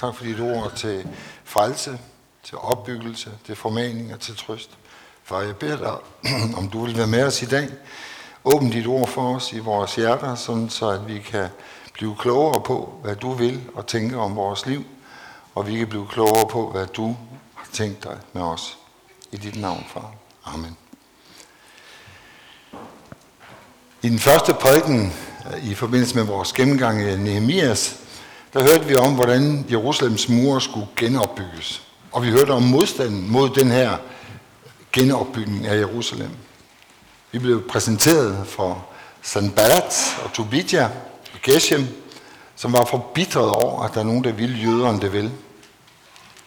Tak for dit ord til frelse, til opbyggelse, til formaning og til trøst. Far, jeg beder dig, om du vil være med os i dag. Åbn dit ord for os i vores hjerter, sådan så at vi kan blive klogere på, hvad du vil og tænke om vores liv, og vi kan blive klogere på, hvad du har tænkt dig med os. I dit navn, far. Amen. I den første prædiken i forbindelse med vores gennemgang af Nehemias, der hørte vi om, hvordan Jerusalems mure skulle genopbygges. Og vi hørte om modstanden mod den her genopbygning af Jerusalem. Vi blev præsenteret for Sanballat og Tobidja og Geshem, som var forbitret over, at der er nogen, der ville jøderne det vel.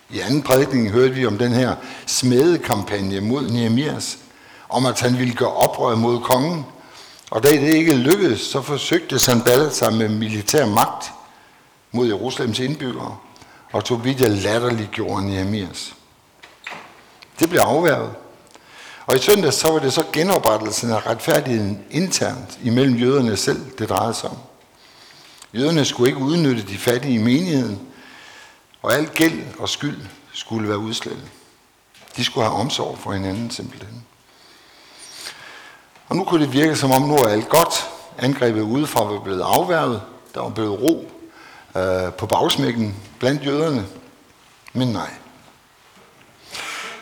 I anden prædikning hørte vi om den her smedekampagne mod Nehemias, om at han ville gøre oprør mod kongen. Og da det ikke lykkedes, så forsøgte Sanballat sig med militær magt mod Jerusalems indbyggere, og Tobidja latterligt i Nehemias. Det blev afværget. Og i søndag så var det så genoprettelsen af retfærdigheden internt imellem jøderne selv, det drejede sig om. Jøderne skulle ikke udnytte de fattige i menigheden, og al gæld og skyld skulle være udslettet. De skulle have omsorg for hinanden simpelthen. Og nu kunne det virke som om nu er alt godt. Angrebet udefra var blevet afværget. Der var blevet ro øh, på bagsmækken blandt jøderne. Men nej.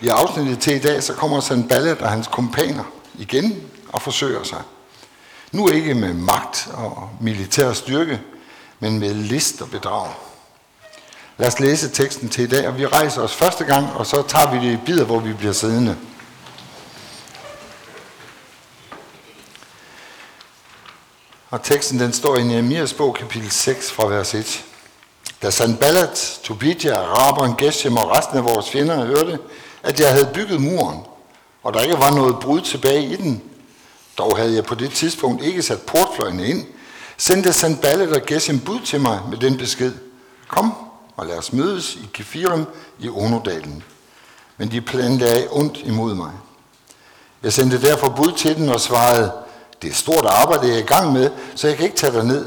I afsnittet til i dag, så kommer Sanballat og hans kompaner igen og forsøger sig. Nu ikke med magt og militær styrke, men med list og bedrag. Lad os læse teksten til i dag, og vi rejser os første gang, og så tager vi det i bidder, hvor vi bliver siddende. Og teksten den står i Nehemias bog, kapitel 6, fra vers 1. Da Sanballat, Tobidja, Araberen, Geshem og resten af vores fjender hørte, at jeg havde bygget muren, og der ikke var noget brud tilbage i den, dog havde jeg på det tidspunkt ikke sat portfløjene ind, sendte Sanballat og Geshem bud til mig med den besked. Kom og lad os mødes i Kefirim i Onodalen. Men de planlagde ondt imod mig. Jeg sendte derfor bud til den og svarede, det er stort arbejde, jeg er i gang med, så jeg kan ikke tage dig ned.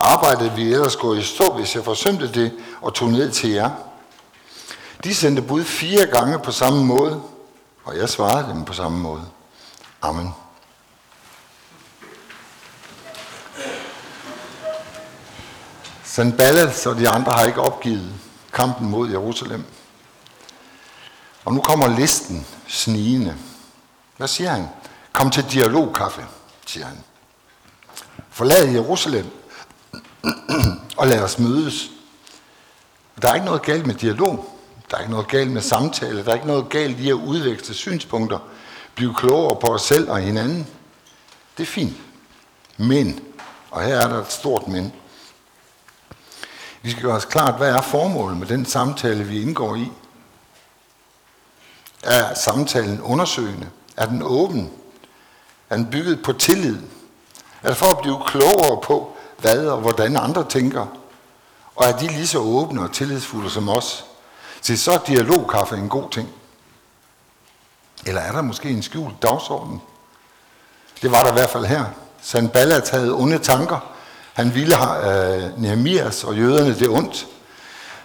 Arbejdet vi ellers gå i stå, hvis jeg forsømte det og tog ned til jer. De sendte bud fire gange på samme måde, og jeg svarede dem på samme måde. Amen. Sanballat og de andre har ikke opgivet kampen mod Jerusalem. Og nu kommer listen snigende. Hvad siger han? Kom til dialogkaffe, siger han. Forlad Jerusalem og lad os mødes. Der er ikke noget galt med dialog. Der er ikke noget galt med samtale. Der er ikke noget galt i at udveksle synspunkter. Blive klogere på os selv og hinanden. Det er fint. Men, og her er der et stort men, vi skal gøre os klart, hvad er formålet med den samtale, vi indgår i? Er samtalen undersøgende? Er den åben? Han byggede på tillid? Altså for at blive klogere på, hvad og hvordan andre tænker? Og er de lige så åbne og tillidsfulde som os? Så så er dialogkaffe en god ting. Eller er der måske en skjult dagsorden? Det var der i hvert fald her. Sanballat havde onde tanker, han ville have øh, Nehemias og jøderne det ondt.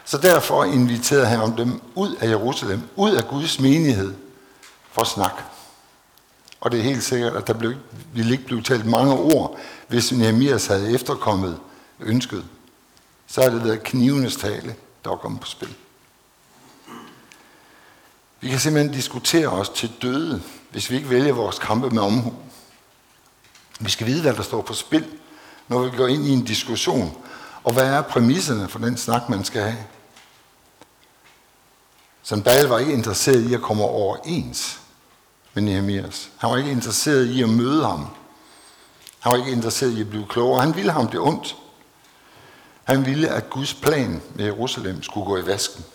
Så derfor inviterede han dem ud af Jerusalem, ud af Guds menighed, for snak. Og det er helt sikkert, at der blev, ville ikke blive talt mange ord, hvis Nehemias havde efterkommet ønsket. Så havde det været knivenes tale, der var kommet på spil. Vi kan simpelthen diskutere os til døde, hvis vi ikke vælger vores kampe med omhu. Vi skal vide, hvad der står på spil, når vi går ind i en diskussion. Og hvad er præmisserne for den snak, man skal have? Sandal var ikke interesseret i at komme overens med Nehemias. Han var ikke interesseret i at møde ham. Han var ikke interesseret i at blive klogere. Han ville ham det ondt. Han ville, at Guds plan med Jerusalem skulle gå i vasken.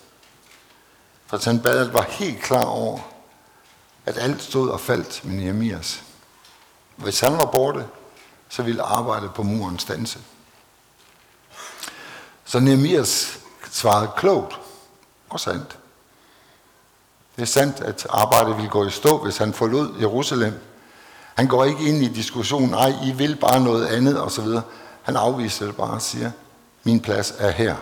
For Sanballat var helt klar over, at alt stod og faldt med Nehemias. Hvis han var borte, så ville arbejdet på muren stanse. Så Nehemias svarede klogt og sandt. Det er sandt, at arbejdet ville gå i stå, hvis han forlod Jerusalem. Han går ikke ind i diskussionen, ej, I vil bare noget andet, osv. Han afviser det bare og siger, min plads er her.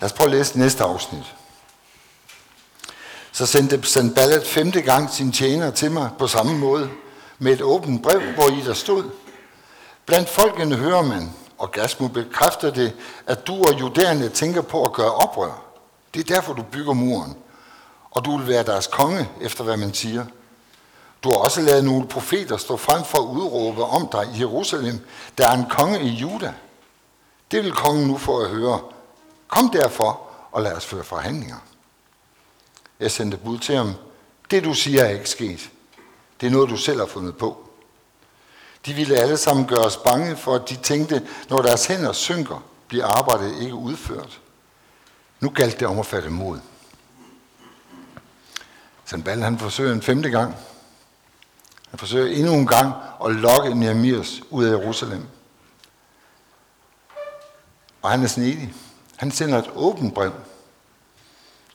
Lad os prøve at læse næste afsnit. Så sendte Sanballat femte gang sin tjener til mig på samme måde, med et åbent brev, hvor i der stod, Blandt folkene hører man, og Gasmo bekræfter det, at du og judæerne tænker på at gøre oprør. Det er derfor, du bygger muren. Og du vil være deres konge, efter hvad man siger. Du har også lavet nogle profeter stå frem for at udråbe om dig i Jerusalem. Der er en konge i Juda. Det vil kongen nu få at høre. Kom derfor, og lad os føre forhandlinger. Jeg sendte bud til ham. Det du siger er ikke sket. Det er noget, du selv har fundet på. De ville alle sammen gøre os bange for, at de tænkte, når deres hænder synker, bliver arbejdet ikke udført. Nu galt det om at fatte mod. Sanballat han forsøger en femte gang. Han forsøger endnu en gang at lokke Nehemias ud af Jerusalem. Og han er snedig. Han sender et åbent brev.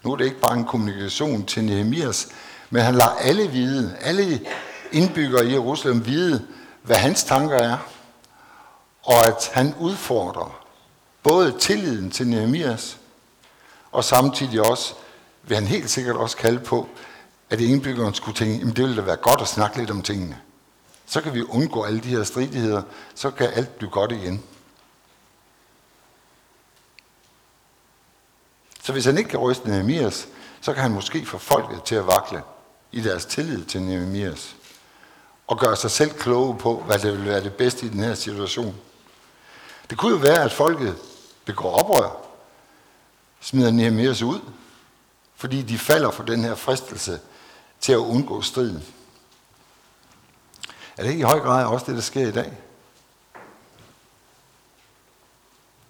Nu er det ikke bare en kommunikation til Nehemias, men han lader alle vide, alle indbyggere i Jerusalem vide, hvad hans tanker er, og at han udfordrer både tilliden til Nehemias, og samtidig også vil han helt sikkert også kalde på, at indbyggeren skulle tænke, at det ville da være godt at snakke lidt om tingene. Så kan vi undgå alle de her stridigheder, så kan alt blive godt igen. Så hvis han ikke kan ryste Nehemias, så kan han måske få folket til at vakle i deres tillid til Nehemias og gøre sig selv kloge på, hvad det vil være det bedste i den her situation. Det kunne jo være, at folket begår oprør, smider Nehemias ud, fordi de falder for den her fristelse til at undgå striden. Er det ikke i høj grad også det, der sker i dag?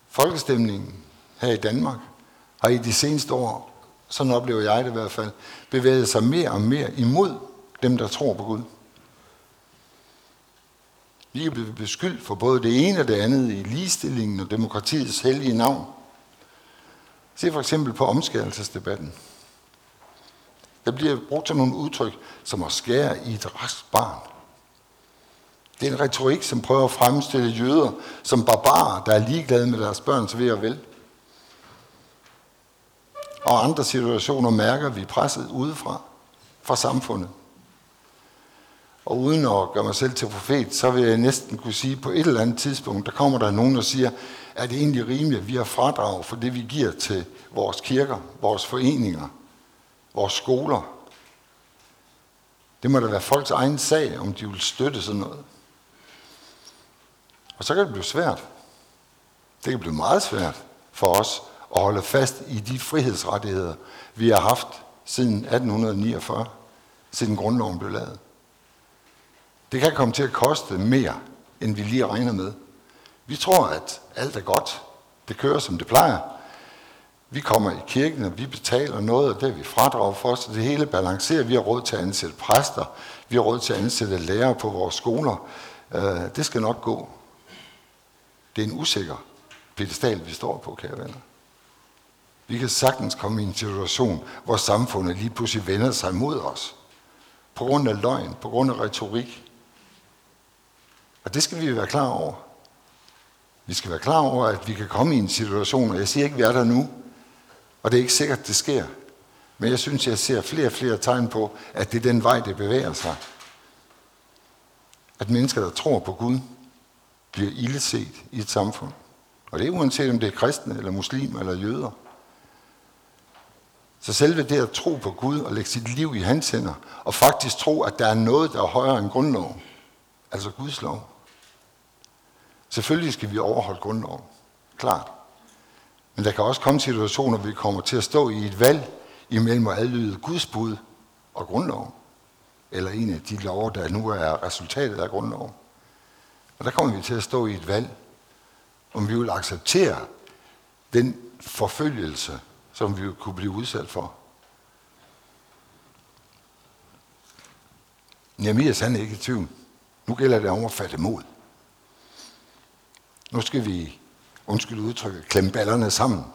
Folkestemningen her i Danmark har i de seneste år, sådan oplever jeg det i hvert fald, bevæget sig mere og mere imod dem, der tror på Gud. Vi er blevet beskyldt for både det ene og det andet i ligestillingen og demokratiets hellige navn. Se for eksempel på omskærelsesdebatten. Der bliver brugt sådan nogle udtryk som at skære i et rask barn. Det er en retorik, som prøver at fremstille jøder som barbarer, der er ligeglade med deres børns ved og vel. Og andre situationer mærker vi presset udefra, fra samfundet. Og uden at gøre mig selv til profet, så vil jeg næsten kunne sige, at på et eller andet tidspunkt, der kommer der nogen, der siger, er det egentlig rimeligt, at vi har fradrag for det, vi giver til vores kirker, vores foreninger, vores skoler. Det må da være folks egen sag, om de vil støtte sådan noget. Og så kan det blive svært. Det kan blive meget svært for os at holde fast i de frihedsrettigheder, vi har haft siden 1849, siden grundloven blev lavet. Det kan komme til at koste mere, end vi lige regner med. Vi tror, at alt er godt. Det kører, som det plejer. Vi kommer i kirken, og vi betaler noget, og det er vi fradrag for, så det hele balancerer. Vi har råd til at ansætte præster. Vi har råd til at ansætte lærere på vores skoler. Øh, det skal nok gå. Det er en usikker pedestal, vi står på, kære venner. Vi kan sagtens komme i en situation, hvor samfundet lige pludselig vender sig mod os. På grund af løgn, på grund af retorik, og det skal vi være klar over. Vi skal være klar over, at vi kan komme i en situation, og jeg siger ikke, at vi er der nu, og det er ikke sikkert, at det sker. Men jeg synes, jeg ser flere og flere tegn på, at det er den vej, det bevæger sig. At mennesker, der tror på Gud, bliver illeset i et samfund. Og det er uanset om det er kristne, eller muslimer, eller jøder. Så selve det at tro på Gud og lægge sit liv i hans hænder, og faktisk tro, at der er noget, der er højere end grundloven, altså Guds lov, Selvfølgelig skal vi overholde grundloven. Klart. Men der kan også komme situationer, hvor vi kommer til at stå i et valg imellem at adlyde Guds bud og grundloven. Eller en af de lover, der nu er resultatet af grundloven. Og der kommer vi til at stå i et valg, om vi vil acceptere den forfølgelse, som vi kunne blive udsat for. Nehemias han er ikke i tvivl. Nu gælder det om at fatte mod. Nu skal vi, undskyld udtrykket, klemme ballerne sammen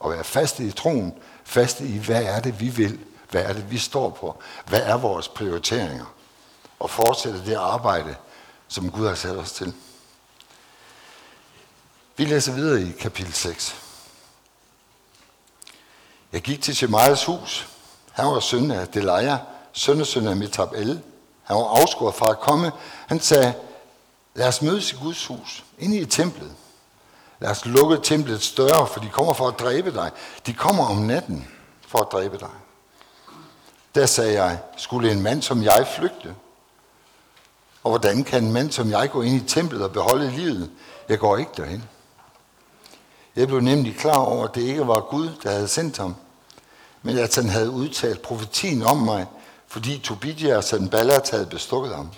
og være faste i troen, faste i, hvad er det, vi vil, hvad er det, vi står på, hvad er vores prioriteringer, og fortsætte det arbejde, som Gud har sat os til. Vi læser videre i kapitel 6. Jeg gik til Shemaias hus. Han var søn af Delaja, sønnesøn af Metabel. Han var afskåret fra at komme. Han sagde, lad os mødes i Guds hus, inde i templet. Lad os lukke templet større, for de kommer for at dræbe dig. De kommer om natten for at dræbe dig. Der sagde jeg, skulle en mand som jeg flygte? Og hvordan kan en mand som jeg gå ind i templet og beholde livet? Jeg går ikke derhen. Jeg blev nemlig klar over, at det ikke var Gud, der havde sendt ham, men at han havde udtalt profetien om mig, fordi Tobidja og Sanballat havde bestukket ham.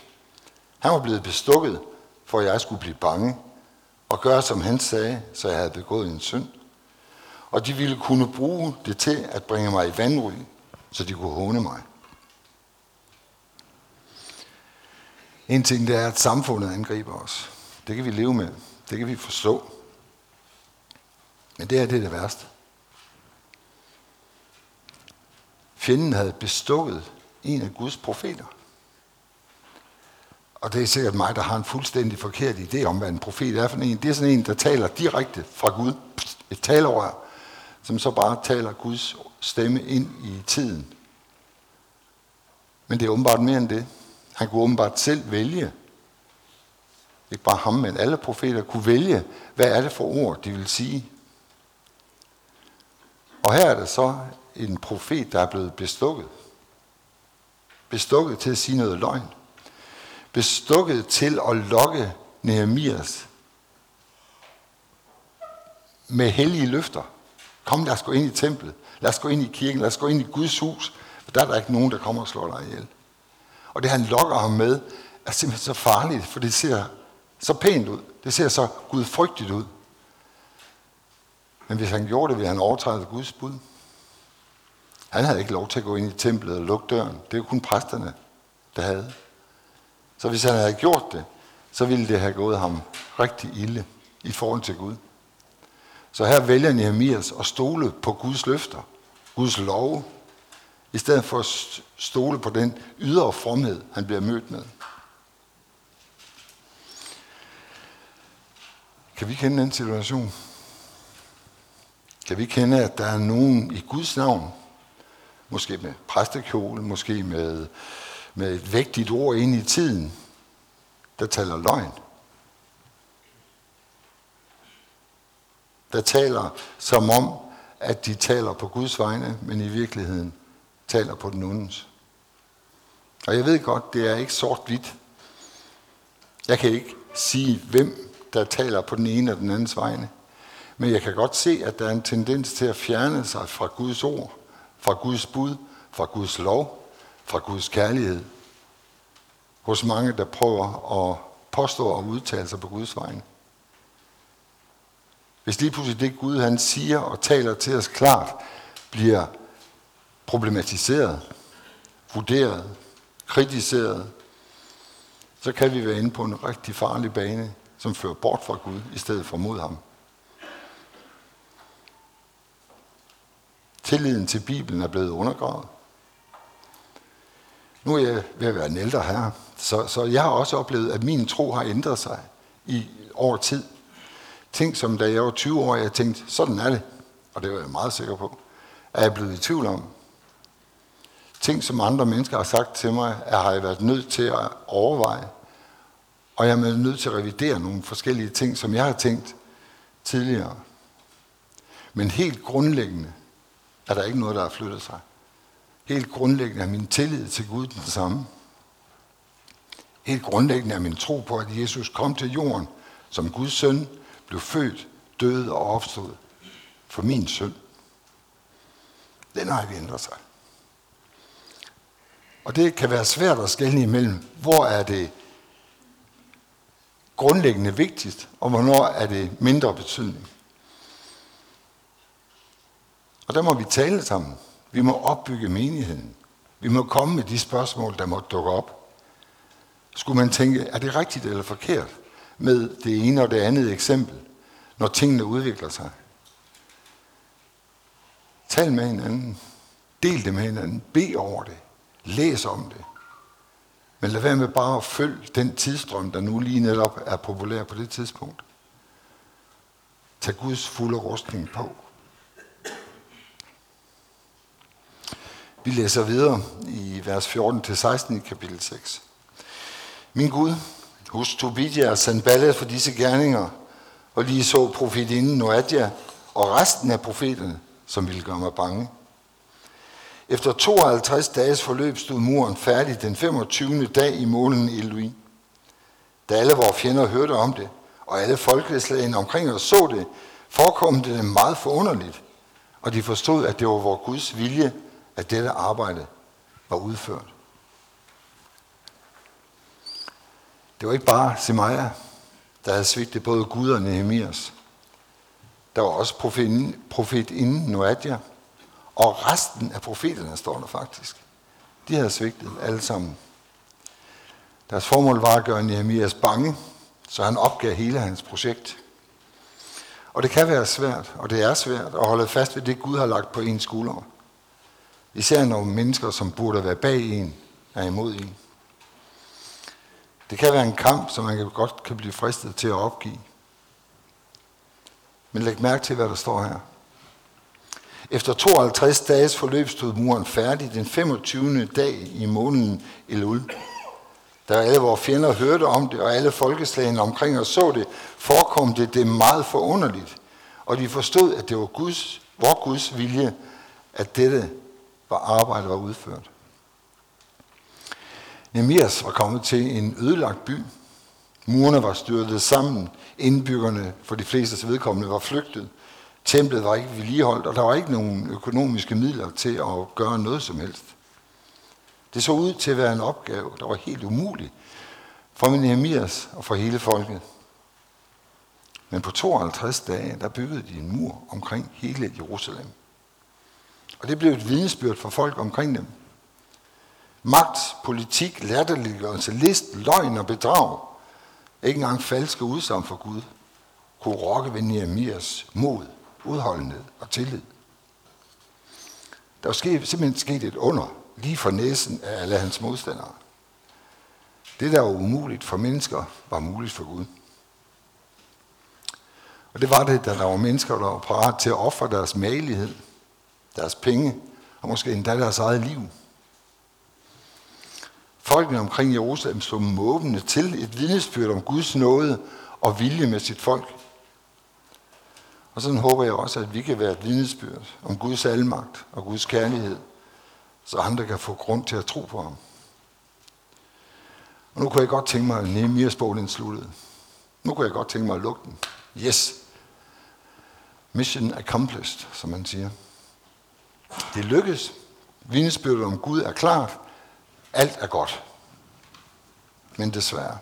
Han var blevet bestukket, for at jeg skulle blive bange og gøre, som han sagde, så jeg havde begået en synd. Og de ville kunne bruge det til at bringe mig i vandry, så de kunne håne mig. En ting det er, at samfundet angriber os. Det kan vi leve med. Det kan vi forstå. Men det er det, det værste. Fjenden havde bestukket en af Guds profeter. Og det er sikkert mig, der har en fuldstændig forkert idé om, hvad en profet er for en. Det er sådan en, der taler direkte fra Gud. Et talerør, som så bare taler Guds stemme ind i tiden. Men det er åbenbart mere end det. Han kunne åbenbart selv vælge. Ikke bare ham, men alle profeter kunne vælge, hvad er det for ord, de vil sige. Og her er der så en profet, der er blevet bestukket. Bestukket til at sige noget løgn. Bestukket til at lokke Nehemias med hellige løfter. Kom, lad os gå ind i templet. Lad os gå ind i kirken. Lad os gå ind i Guds hus. For der er der ikke nogen, der kommer og slår dig ihjel. Og det han lokker ham med, er simpelthen så farligt, for det ser så pænt ud. Det ser så gudfrygtigt ud. Men hvis han gjorde det, ville han overtræde Guds bud. Han havde ikke lov til at gå ind i templet og lukke døren. Det var kun præsterne, der havde. Så hvis han havde gjort det, så ville det have gået ham rigtig ilde i forhold til Gud. Så her vælger Nehemias at stole på Guds løfter, Guds lov, i stedet for at stole på den ydre fromhed, han bliver mødt med. Kan vi kende den situation? Kan vi kende, at der er nogen i Guds navn, måske med præstekjole, måske med, med et vægtigt ord ind i tiden, der taler løgn? Der taler som om, at de taler på Guds vegne, men i virkeligheden taler på den ondens. Og jeg ved godt, det er ikke sort-hvidt. Jeg kan ikke sige, hvem der taler på den ene og den andens vegne. Men jeg kan godt se, at der er en tendens til at fjerne sig fra Guds ord, fra Guds bud, fra Guds lov, fra Guds kærlighed. Hos mange, der prøver at påstå og udtale sig på Guds vegne. Hvis lige pludselig det Gud, han siger og taler til os klart, bliver problematiseret, vurderet, kritiseret, så kan vi være inde på en rigtig farlig bane, som fører bort fra Gud, i stedet for mod ham. Tilliden til Bibelen er blevet undergravet. Nu er jeg ved at være en ældre herre, så, så jeg har også oplevet, at min tro har ændret sig i over tid. Ting som da jeg var 20 år, jeg tænkte, sådan er det, og det var jeg meget sikker på, er jeg blevet i tvivl om. Ting, som andre mennesker har sagt til mig, er, har jeg været nødt til at overveje. Og jeg er nødt til at revidere nogle forskellige ting, som jeg har tænkt tidligere. Men helt grundlæggende er der ikke noget, der har flyttet sig. Helt grundlæggende er min tillid til Gud den samme. Helt grundlæggende er min tro på, at Jesus kom til jorden som Guds søn, blev født, døde og opstod for min søn. Den har ikke ændret sig. Og det kan være svært at skelne imellem, hvor er det grundlæggende vigtigst, og hvornår er det mindre betydning. Og der må vi tale sammen. Vi må opbygge menigheden. Vi må komme med de spørgsmål, der må dukke op. Skulle man tænke, er det rigtigt eller forkert med det ene og det andet eksempel, når tingene udvikler sig? Tal med hinanden. Del det med hinanden. Be over det. Læs om det. Men lad være med bare at følge den tidsstrøm, der nu lige netop er populær på det tidspunkt. Tag Guds fulde rustning på. Vi læser videre i vers 14-16 i kapitel 6. Min Gud, husk Tobidja og Sanballat for disse gerninger, og lige så profetinden Noadja og resten af profeterne, som ville gøre mig bange. Efter 52 dages forløb stod muren færdig den 25. dag i månen i Da alle vores fjender hørte om det, og alle folkeslagene omkring os så det, forekom det dem meget forunderligt, og de forstod, at det var vor Guds vilje, at dette arbejde var udført. Det var ikke bare Semaja, der havde svigtet både Gud og Nehemias. Der var også profeten, profet inden Noadja, og resten af profeterne står der faktisk. De havde svigtet alle sammen. Deres formål var at gøre Nehemias bange, så han opgav hele hans projekt. Og det kan være svært, og det er svært at holde fast ved det, Gud har lagt på ens skuldre. Især når mennesker, som burde være bag en, er imod en. Det kan være en kamp, som man godt kan blive fristet til at opgive. Men læg mærke til, hvad der står her. Efter 52 dages forløb stod muren færdig den 25. dag i måneden Elul. Da alle vores fjender hørte om det, og alle folkeslagene omkring os så det, forekom det det meget forunderligt. Og de forstod, at det var Guds, vor Guds vilje, at dette hvor arbejdet var udført. Nemias var kommet til en ødelagt by. Murene var styrtet sammen. Indbyggerne for de fleste vedkommende var flygtet. Templet var ikke vedligeholdt, og der var ikke nogen økonomiske midler til at gøre noget som helst. Det så ud til at være en opgave, der var helt umulig for Nehemias og for hele folket. Men på 52 dage, der byggede de en mur omkring hele Jerusalem. Og det blev et vidnesbyrd for folk omkring dem. Magt, politik, latterliggørelse, list, løgn og bedrag, ikke engang falske udsagn for Gud, kunne rokke ved Nehemias mod, udholdenhed og tillid. Der var simpelthen sket et under, lige for næsen af alle hans modstandere. Det, der var umuligt for mennesker, var muligt for Gud. Og det var det, da der var mennesker, der var parat til at ofre deres malighed, deres penge og måske endda deres eget liv. Folkene omkring Jerusalem så måbende til et vidnesbyrd om Guds nåde og vilje med sit folk. Og sådan håber jeg også, at vi kan være et vidnesbyrd om Guds almagt og Guds kærlighed, så andre kan få grund til at tro på ham. Og nu kunne jeg godt tænke mig, at Nehemias bog den sluttede. Nu kunne jeg godt tænke mig at lukke den. Yes. Mission accomplished, som man siger. Det lykkes. Vidnesbyrdet om Gud er klart. Alt er godt. Men desværre.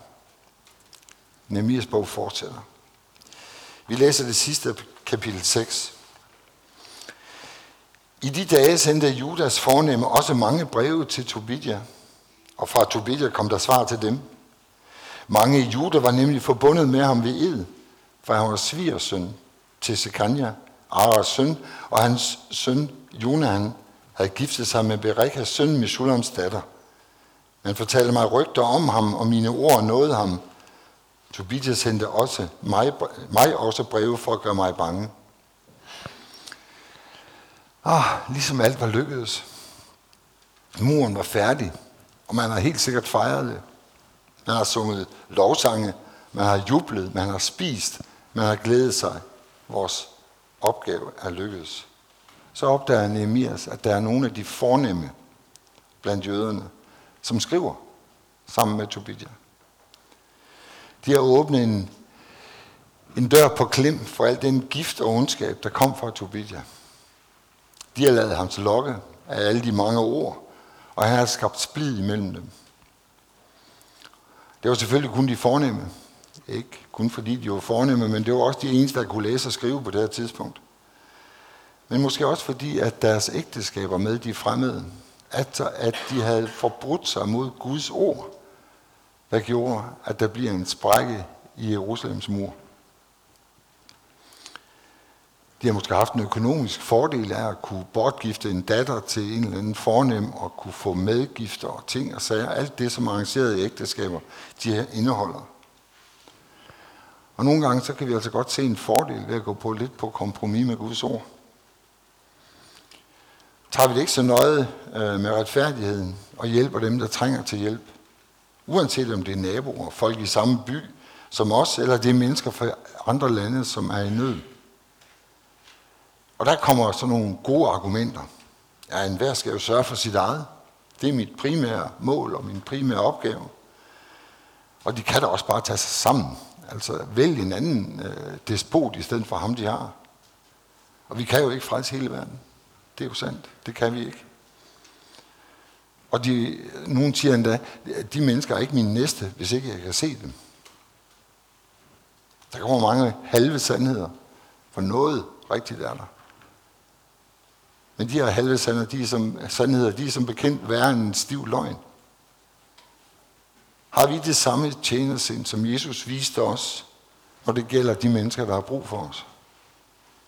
Nemias bog fortsætter. Vi læser det sidste kapitel 6. I de dage sendte Judas fornemme også mange breve til Tobidja, og fra Tobidja kom der svar til dem. Mange i Juda var nemlig forbundet med ham ved ed, for han var svigersøn til Sekania, Aras søn, og hans søn Jonan havde giftet sig med Berekas søn Mishulams datter. Man fortalte mig rygter om ham, og mine ord nåede ham. Tobias sendte også mig, mig også breve for at gøre mig bange. Ah, ligesom alt var lykkedes. Muren var færdig, og man har helt sikkert fejret det. Man har sunget lovsange, man har jublet, man har spist, man har glædet sig. Vores opgave er lykkedes. Så opdager Nehemias, at der er nogle af de fornemme blandt jøderne, som skriver sammen med Tobidja. De har åbnet en, en dør på klem for al den gift og ondskab, der kom fra Tobidja. De har lavet ham til lokke af alle de mange ord, og han har skabt splid imellem dem. Det var selvfølgelig kun de fornemme. Ikke kun fordi de var fornemme, men det var også de eneste, der kunne læse og skrive på det her tidspunkt. Men måske også fordi, at deres ægteskaber med de fremmede, at, at de havde forbrudt sig mod Guds ord, der gjorde, at der bliver en sprække i Jerusalems mur. De har måske haft en økonomisk fordel af at kunne bortgifte en datter til en eller anden fornem og kunne få medgifter og ting og sager. Alt det, som arrangerede ægteskaber, de indeholder. Og nogle gange så kan vi altså godt se en fordel ved at gå på lidt på kompromis med Guds ord. tager vi det ikke så nøje øh, med retfærdigheden og hjælper dem, der trænger til hjælp. Uanset om det er naboer, folk i samme by som os, eller det er mennesker fra andre lande, som er i nød. Og der kommer så nogle gode argumenter. Ja, enhver skal jo sørge for sit eget. Det er mit primære mål og min primære opgave. Og de kan da også bare tage sig sammen. Altså vælg en anden øh, despot i stedet for ham, de har. Og vi kan jo ikke frelse hele verden. Det er jo sandt. Det kan vi ikke. Og de, nogen siger endda, at de mennesker er ikke min næste, hvis ikke jeg kan se dem. Der kommer mange halve sandheder, for noget rigtigt er der. Men de her halve sandheder, de er som, sandheder, de er som bekendt værre end en stiv løgn. Har vi det samme tjenersind, som Jesus viste os, når det gælder de mennesker, der har brug for os?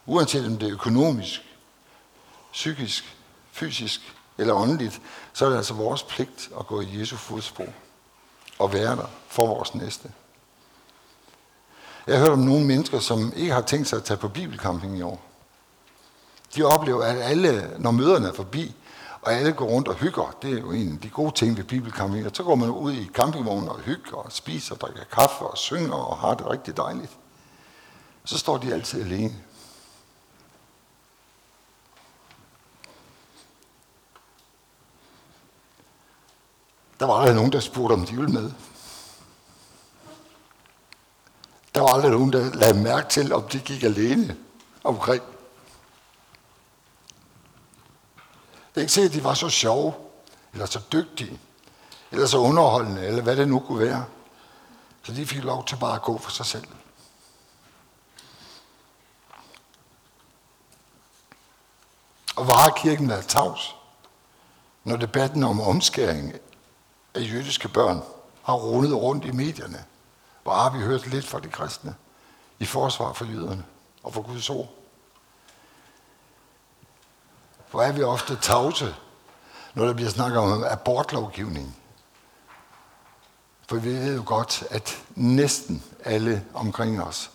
Uanset om det er økonomisk, psykisk, fysisk eller åndeligt, så er det altså vores pligt at gå i Jesu fodspor og være der for vores næste. Jeg har hørt om nogle mennesker, som ikke har tænkt sig at tage på bibelcamping i år. De oplever, at alle, når møderne er forbi, og alle går rundt og hygger, det er jo en af de gode ting ved bibelcamping, og så går man ud i campingvognen og hygger og spiser og drikker kaffe og synger og har det rigtig dejligt. Så står de altid alene. Der var aldrig nogen, der spurgte, om de ville med. Der var aldrig nogen, der lagde mærke til, om de gik alene omkring. Det er ikke sikkert, at de var så sjove, eller så dygtige, eller så underholdende, eller hvad det nu kunne være. Så de fik lov til bare at gå for sig selv. Og var kirken været tavs, når debatten om omskæring af jødiske børn har rundet rundt i medierne, hvor har vi hørt lidt fra de kristne i forsvar for jøderne og for Guds ord. Hvor er vi ofte tavse, når der bliver snakket om abortlovgivning. For vi ved jo godt, at næsten alle omkring os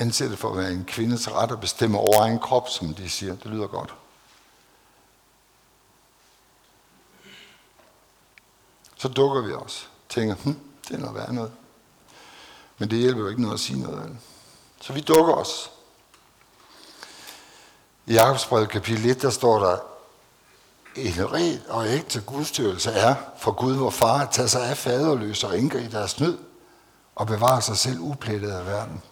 anser det for at være en kvindes ret at bestemme over egen krop, som de siger. Det lyder godt. Så dukker vi os. Tænker, hm, det er noget værd noget. Men det hjælper jo ikke noget at sige noget af det. Så vi dukker os. I Jakobsbrevet kapitel 1, der står der, en ren og ægte gudstyrelse er for Gud, hvor far, at tage sig af faderløse og enker i deres nød og bevare sig selv uplettet af verden.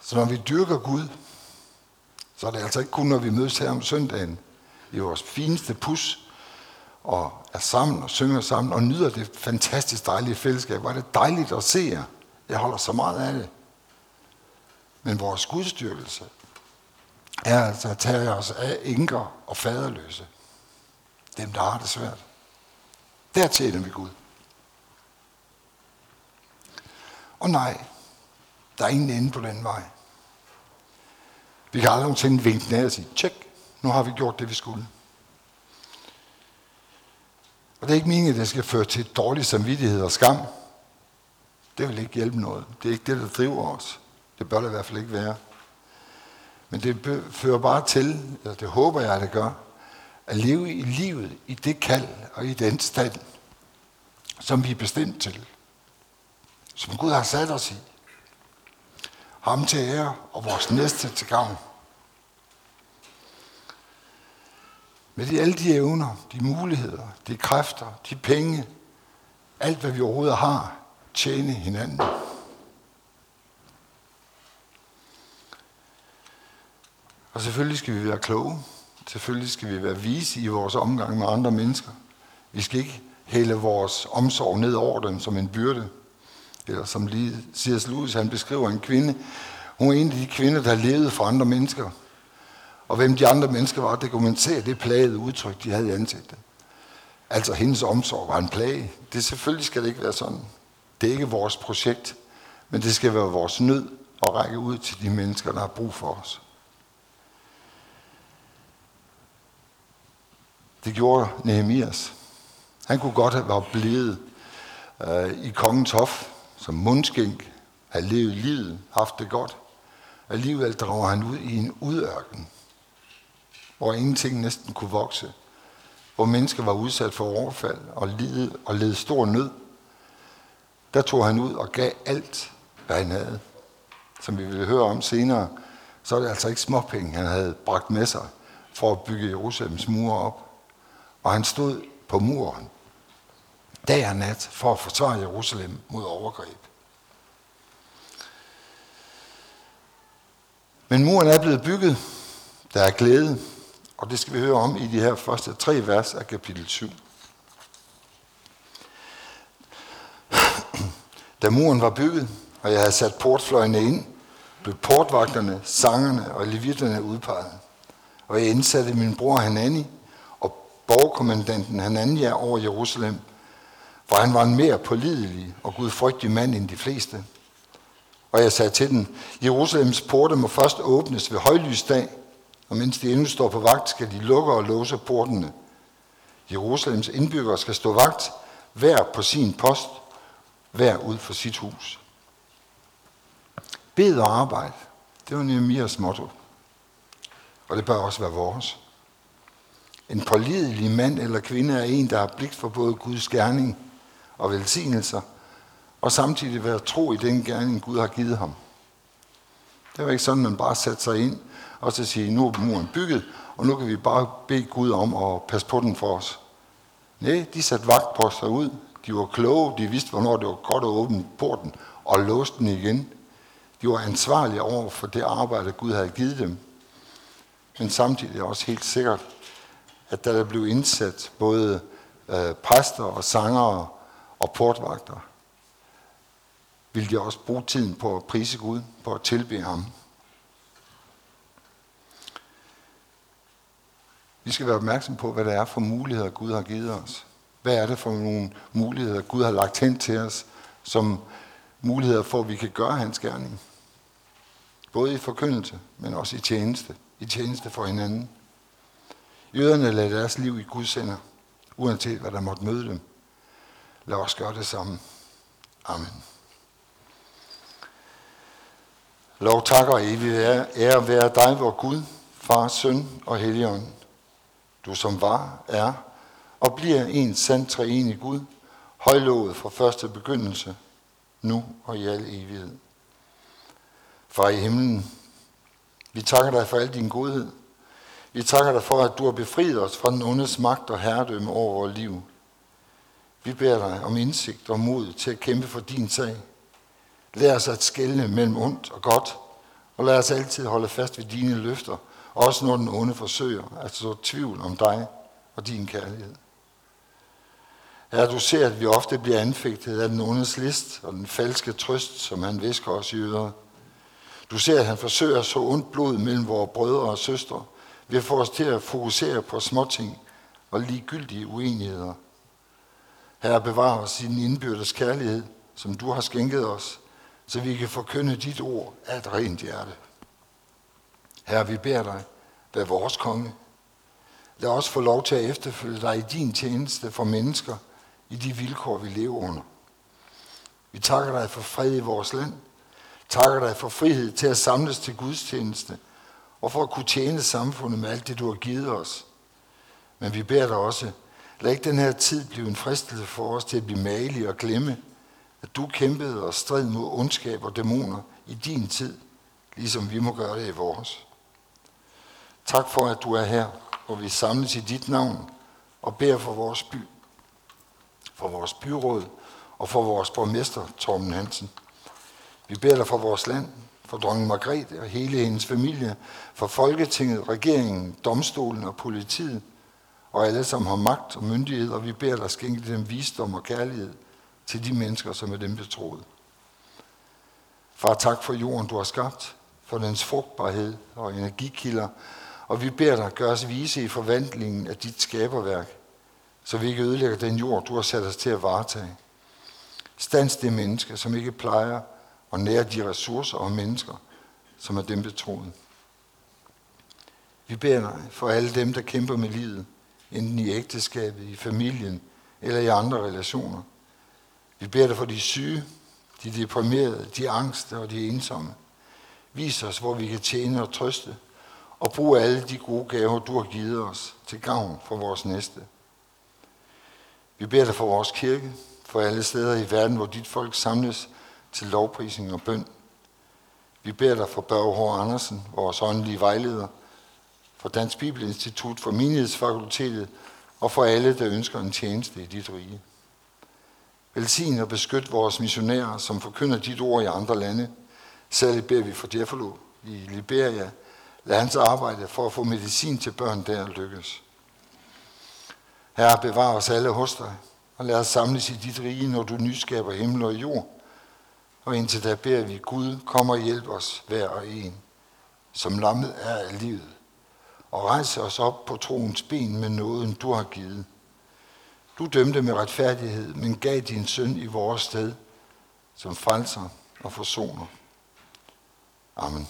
Så når vi dyrker Gud, så er det altså ikke kun, når vi mødes her om søndagen i vores fineste pus, og er sammen og synger sammen og nyder det fantastisk dejlige fællesskab. Hvor er det dejligt at se jer. Jeg holder så meget af det. Men vores gudstyrkelse er altså at tage os af enker og faderløse. Dem, der har det svært. Der tjener vi Gud. Og nej, der er ingen ende på den vej. Vi kan aldrig nogensinde vinke af og sige, tjek, nu har vi gjort det, vi skulle. Og det er ikke meningen, at det skal føre til dårlig samvittighed og skam. Det vil ikke hjælpe noget. Det er ikke det, der driver os. Det bør det i hvert fald ikke være. Men det fører bare til, eller det håber jeg, at det gør, at leve i livet i det kald og i den stand, som vi er bestemt til. Som Gud har sat os i. Ham til ære og vores næste til gavn. Med de, alle de evner, de muligheder, de kræfter, de penge, alt hvad vi overhovedet har, tjene hinanden. Og selvfølgelig skal vi være kloge. Selvfølgelig skal vi være vise i vores omgang med andre mennesker. Vi skal ikke hælde vores omsorg ned over dem som en byrde. Eller som lige C.S. Lewis, han beskriver en kvinde. Hun er en af de kvinder, der levede for andre mennesker. Og hvem de andre mennesker var, det kunne man se det plagede udtryk, de havde i ansigtet. Altså hendes omsorg var en plage. Det selvfølgelig skal det ikke være sådan. Det er ikke vores projekt, men det skal være vores nød at række ud til de mennesker, der har brug for os. Det gjorde Nehemias. Han kunne godt have været blevet øh, i kongens hof som mundskænk, have levet livet, haft det godt. Alligevel drager han ud i en udørken hvor ingenting næsten kunne vokse, hvor mennesker var udsat for overfald og led, og led stor nød, der tog han ud og gav alt, hvad han havde. Som vi vil høre om senere, så er det altså ikke småpenge, han havde bragt med sig for at bygge Jerusalems mure op. Og han stod på muren dag og nat for at forsvare Jerusalem mod overgreb. Men muren er blevet bygget. Der er glæde. Og det skal vi høre om i de her første tre vers af kapitel 7. Da muren var bygget, og jeg havde sat portfløjene ind, blev portvagterne, sangerne og levitterne udpeget. Og jeg indsatte min bror Hanani borgerkommandanten Hanania over Jerusalem, for han var en mere pålidelig og gudfrygtig mand end de fleste. Og jeg sagde til den, Jerusalems porte må først åbnes ved højlysdag, og mens de endnu står på vagt, skal de lukke og låse portene. Jerusalems indbyggere skal stå vagt, hver på sin post, hver ud for sit hus. Bed og arbejde, det var Nehemias motto. Og det bør også være vores. En pålidelig mand eller kvinde er en, der har blik for både Guds gerning og velsignelser, og samtidig være tro i den gerning, Gud har givet ham. Det var ikke sådan, man bare satte sig ind og så sige, nu er muren bygget, og nu kan vi bare bede Gud om at passe på den for os. Nej, de satte vagtposter ud. De var kloge, de vidste, hvornår det var godt at åbne porten og låse den igen. De var ansvarlige over for det arbejde, Gud havde givet dem. Men samtidig også helt sikkert, at der blev indsat både øh, præster og sangere og portvagter, ville de også bruge tiden på at prise Gud, på at tilbe ham. Vi skal være opmærksom på, hvad det er for muligheder, Gud har givet os. Hvad er det for nogle muligheder, Gud har lagt hen til os, som muligheder for, at vi kan gøre hans gerning. Både i forkyndelse, men også i tjeneste. I tjeneste for hinanden. Jøderne lader deres liv i Guds hænder, uanset hvad der måtte møde dem. Lad os gøre det samme. Amen. Lov, tak og evig ære være dig, vor Gud, Far, Søn og Helligånd. Du som var, er og bliver en sand treenig Gud, højlovet fra første begyndelse, nu og i al evighed. Far i himlen, vi takker dig for al din godhed. Vi takker dig for, at du har befriet os fra den ondes magt og herredømme over vores liv. Vi beder dig om indsigt og mod til at kæmpe for din sag. Lær os at skelne mellem ondt og godt, og lad os altid holde fast ved dine løfter, også når den onde forsøger at så tvivl om dig og din kærlighed. Herre, du ser, at vi ofte bliver anfægtet af den ondes list og den falske trøst, som han visker os i øret. Du ser, at han forsøger så ondt blod mellem vores brødre og søstre vi at få os til at fokusere på småting og ligegyldige uenigheder. Herre, bevar os i din indbyrdes kærlighed, som du har skænket os, så vi kan forkynde dit ord af et rent hjerte. Herre, vi beder dig, vær vores konge. Lad os få lov til at efterfølge dig i din tjeneste for mennesker i de vilkår, vi lever under. Vi takker dig for fred i vores land. Takker dig for frihed til at samles til Guds tjeneste og for at kunne tjene samfundet med alt det, du har givet os. Men vi beder dig også, lad ikke den her tid blive en fristelse for os til at blive malige og glemme, at du kæmpede og strid mod ondskab og dæmoner i din tid, ligesom vi må gøre det i vores. Tak for, at du er her, hvor vi samles i dit navn og beder for vores by, for vores byråd og for vores borgmester, Torben Hansen. Vi beder dig for vores land, for dronning Margrethe og hele hendes familie, for Folketinget, regeringen, domstolen og politiet, og alle, som har magt og myndighed, og vi beder dig skænke dem visdom og kærlighed til de mennesker, som er dem betroet. Far, tak for jorden, du har skabt, for dens frugtbarhed og energikilder, og vi beder dig, gøre os vise i forvandlingen af dit skaberværk, så vi ikke ødelægger den jord, du har sat os til at varetage. Stans det menneske, som ikke plejer og nære de ressourcer og mennesker, som er dem betroet. Vi beder dig for alle dem, der kæmper med livet, enten i ægteskabet, i familien eller i andre relationer. Vi beder dig for de syge, de deprimerede, de angste og de ensomme. Vis os, hvor vi kan tjene og trøste, og brug alle de gode gaver, du har givet os til gavn for vores næste. Vi beder dig for vores kirke, for alle steder i verden, hvor dit folk samles til lovprisning og bøn. Vi beder dig for Børge H. Andersen, vores åndelige vejleder, for Dansk Bibelinstitut, for Menighedsfakultetet og for alle, der ønsker en tjeneste i dit rige. Velsign og beskyt vores missionærer, som forkynder dit ord i andre lande. Særligt beder vi for Jeffalo i Liberia. Lad hans arbejde for at få medicin til børn der lykkes. Herre, bevar os alle hos dig, og lad os samles i dit rige, når du nyskaber himmel og jord. Og indtil da beder vi, Gud, kom og hjælp os hver og en, som lammet er af livet, og rejse os op på troens ben med nåden, du har givet. Du dømte med retfærdighed, men gav din søn i vores sted, som frelser og forsoner. Amen.